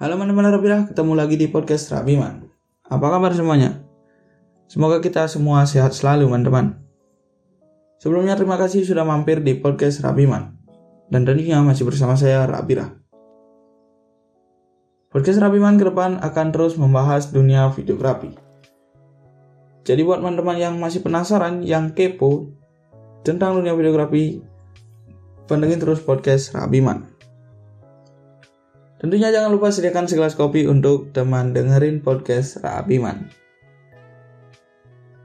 Halo teman-teman Rabirah, ketemu lagi di podcast Rabiman. Apa kabar semuanya? Semoga kita semua sehat selalu teman-teman. Sebelumnya terima kasih sudah mampir di podcast Rabiman. Dan tentunya masih bersama saya Rabirah. Podcast Rabiman ke depan akan terus membahas dunia videografi. Jadi buat teman-teman yang masih penasaran, yang kepo tentang dunia videografi, pantengin terus podcast Rabiman. Tentunya jangan lupa sediakan segelas kopi untuk teman dengerin podcast Rabiman.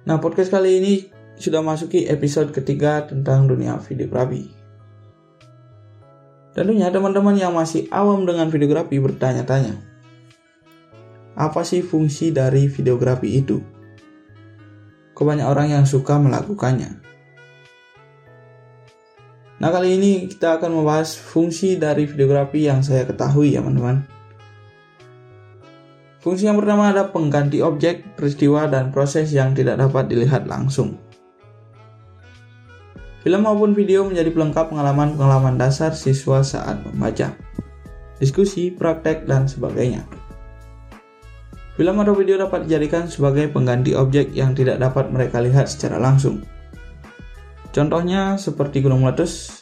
Nah, podcast kali ini sudah masuki episode ketiga tentang dunia videografi. Tentunya teman-teman yang masih awam dengan videografi bertanya-tanya, apa sih fungsi dari videografi itu? Kok banyak orang yang suka melakukannya? Nah kali ini kita akan membahas fungsi dari videografi yang saya ketahui ya teman-teman. Fungsi yang pertama ada pengganti objek, peristiwa, dan proses yang tidak dapat dilihat langsung. Film maupun video menjadi pelengkap pengalaman-pengalaman dasar siswa saat membaca, diskusi, praktek, dan sebagainya. Film atau video dapat dijadikan sebagai pengganti objek yang tidak dapat mereka lihat secara langsung. Contohnya seperti gunung meletus,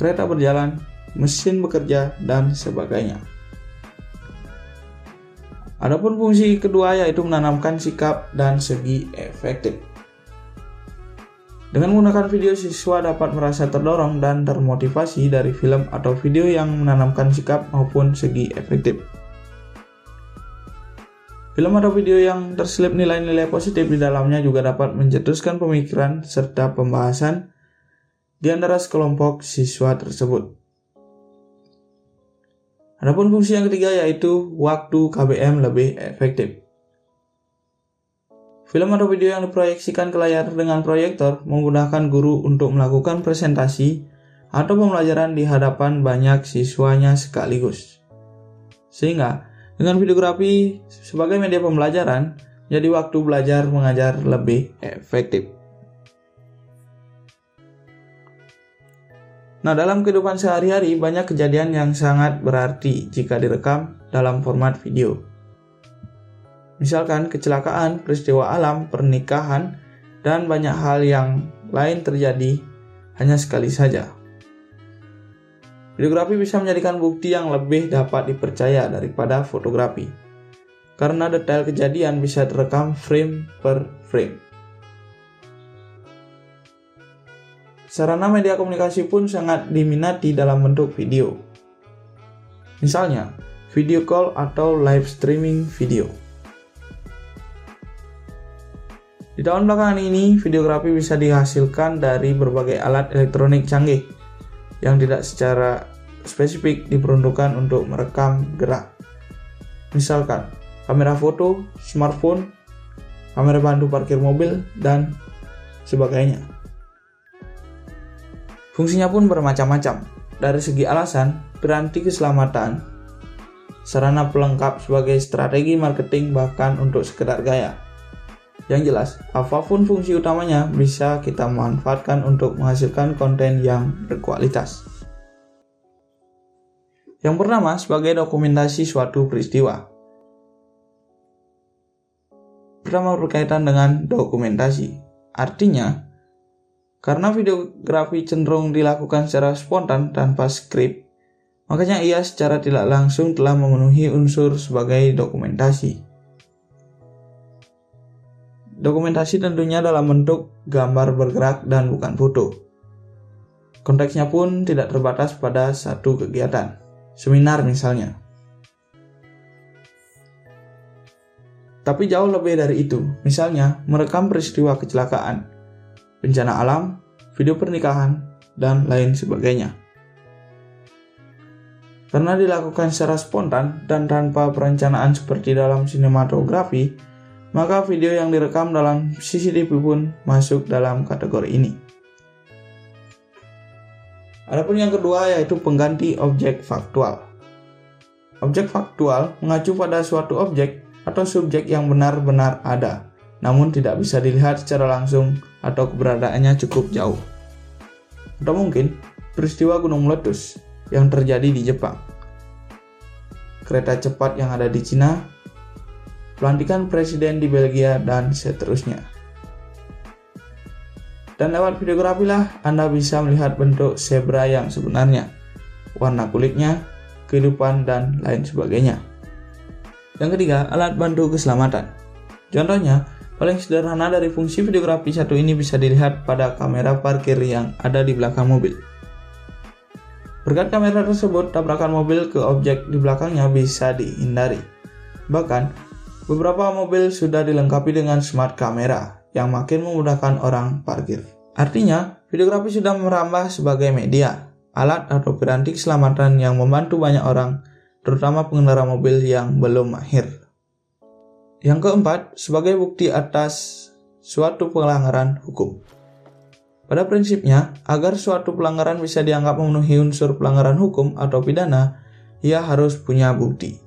kereta berjalan, mesin bekerja, dan sebagainya. Adapun fungsi kedua yaitu menanamkan sikap dan segi efektif. Dengan menggunakan video, siswa dapat merasa terdorong dan termotivasi dari film atau video yang menanamkan sikap maupun segi efektif. Film atau video yang terselip nilai-nilai positif di dalamnya juga dapat mencetuskan pemikiran serta pembahasan di antara sekelompok siswa tersebut. Adapun fungsi yang ketiga yaitu waktu KBM lebih efektif. Film atau video yang diproyeksikan ke layar dengan proyektor menggunakan guru untuk melakukan presentasi atau pembelajaran di hadapan banyak siswanya sekaligus. Sehingga dengan videografi sebagai media pembelajaran, jadi waktu belajar mengajar lebih efektif. Nah, dalam kehidupan sehari-hari banyak kejadian yang sangat berarti jika direkam dalam format video. Misalkan kecelakaan, peristiwa alam, pernikahan, dan banyak hal yang lain terjadi hanya sekali saja. Videografi bisa menjadikan bukti yang lebih dapat dipercaya daripada fotografi. Karena detail kejadian bisa terekam frame per frame. Sarana media komunikasi pun sangat diminati dalam bentuk video. Misalnya, video call atau live streaming video. Di tahun belakangan ini, videografi bisa dihasilkan dari berbagai alat elektronik canggih yang tidak secara spesifik diperuntukkan untuk merekam gerak. Misalkan, kamera foto, smartphone, kamera bantu parkir mobil, dan sebagainya. Fungsinya pun bermacam-macam. Dari segi alasan, berarti keselamatan, sarana pelengkap sebagai strategi marketing bahkan untuk sekedar gaya. Yang jelas, apa pun fungsi utamanya bisa kita manfaatkan untuk menghasilkan konten yang berkualitas. Yang pertama, sebagai dokumentasi suatu peristiwa. Pertama berkaitan dengan dokumentasi. Artinya, karena videografi cenderung dilakukan secara spontan tanpa skrip, makanya ia secara tidak langsung telah memenuhi unsur sebagai dokumentasi. Dokumentasi tentunya dalam bentuk gambar bergerak dan bukan foto. Konteksnya pun tidak terbatas pada satu kegiatan seminar misalnya. Tapi jauh lebih dari itu, misalnya merekam peristiwa kecelakaan, bencana alam, video pernikahan, dan lain sebagainya. Karena dilakukan secara spontan dan tanpa perencanaan seperti dalam sinematografi, maka video yang direkam dalam CCTV pun masuk dalam kategori ini. Adapun yang kedua yaitu pengganti objek faktual. Objek faktual mengacu pada suatu objek atau subjek yang benar-benar ada, namun tidak bisa dilihat secara langsung atau keberadaannya cukup jauh. Atau mungkin peristiwa gunung meletus yang terjadi di Jepang. kereta cepat yang ada di Cina, pelantikan presiden di Belgia, dan seterusnya. Dan lewat videografi lah Anda bisa melihat bentuk zebra yang sebenarnya, warna kulitnya, kehidupan, dan lain sebagainya. Yang ketiga, alat bantu keselamatan. Contohnya, paling sederhana dari fungsi videografi satu ini bisa dilihat pada kamera parkir yang ada di belakang mobil. Berkat kamera tersebut, tabrakan mobil ke objek di belakangnya bisa dihindari. Bahkan, beberapa mobil sudah dilengkapi dengan smart kamera yang makin memudahkan orang parkir. Artinya, videografi sudah merambah sebagai media, alat atau piranti keselamatan yang membantu banyak orang terutama pengendara mobil yang belum mahir. Yang keempat, sebagai bukti atas suatu pelanggaran hukum. Pada prinsipnya, agar suatu pelanggaran bisa dianggap memenuhi unsur pelanggaran hukum atau pidana, ia harus punya bukti.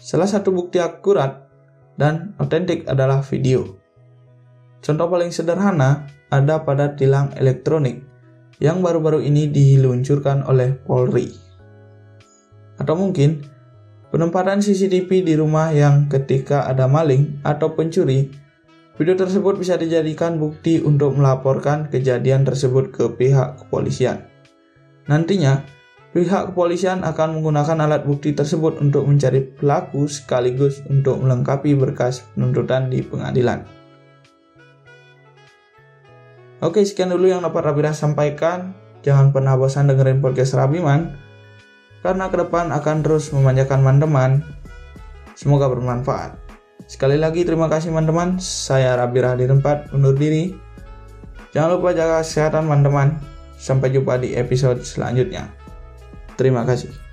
Salah satu bukti akurat dan otentik adalah video. Contoh paling sederhana ada pada tilang elektronik yang baru-baru ini diluncurkan oleh Polri. Atau mungkin penempatan CCTV di rumah yang ketika ada maling atau pencuri, video tersebut bisa dijadikan bukti untuk melaporkan kejadian tersebut ke pihak kepolisian. Nantinya, pihak kepolisian akan menggunakan alat bukti tersebut untuk mencari pelaku sekaligus untuk melengkapi berkas penuntutan di pengadilan. Oke, sekian dulu yang dapat Rabira sampaikan. Jangan pernah bosan dengerin podcast Rabiman karena ke depan akan terus memanjakan teman-teman. Semoga bermanfaat. Sekali lagi terima kasih teman-teman. Saya Rabi Rahadi Tempat undur diri. Jangan lupa jaga kesehatan teman-teman. Sampai jumpa di episode selanjutnya. Terima kasih.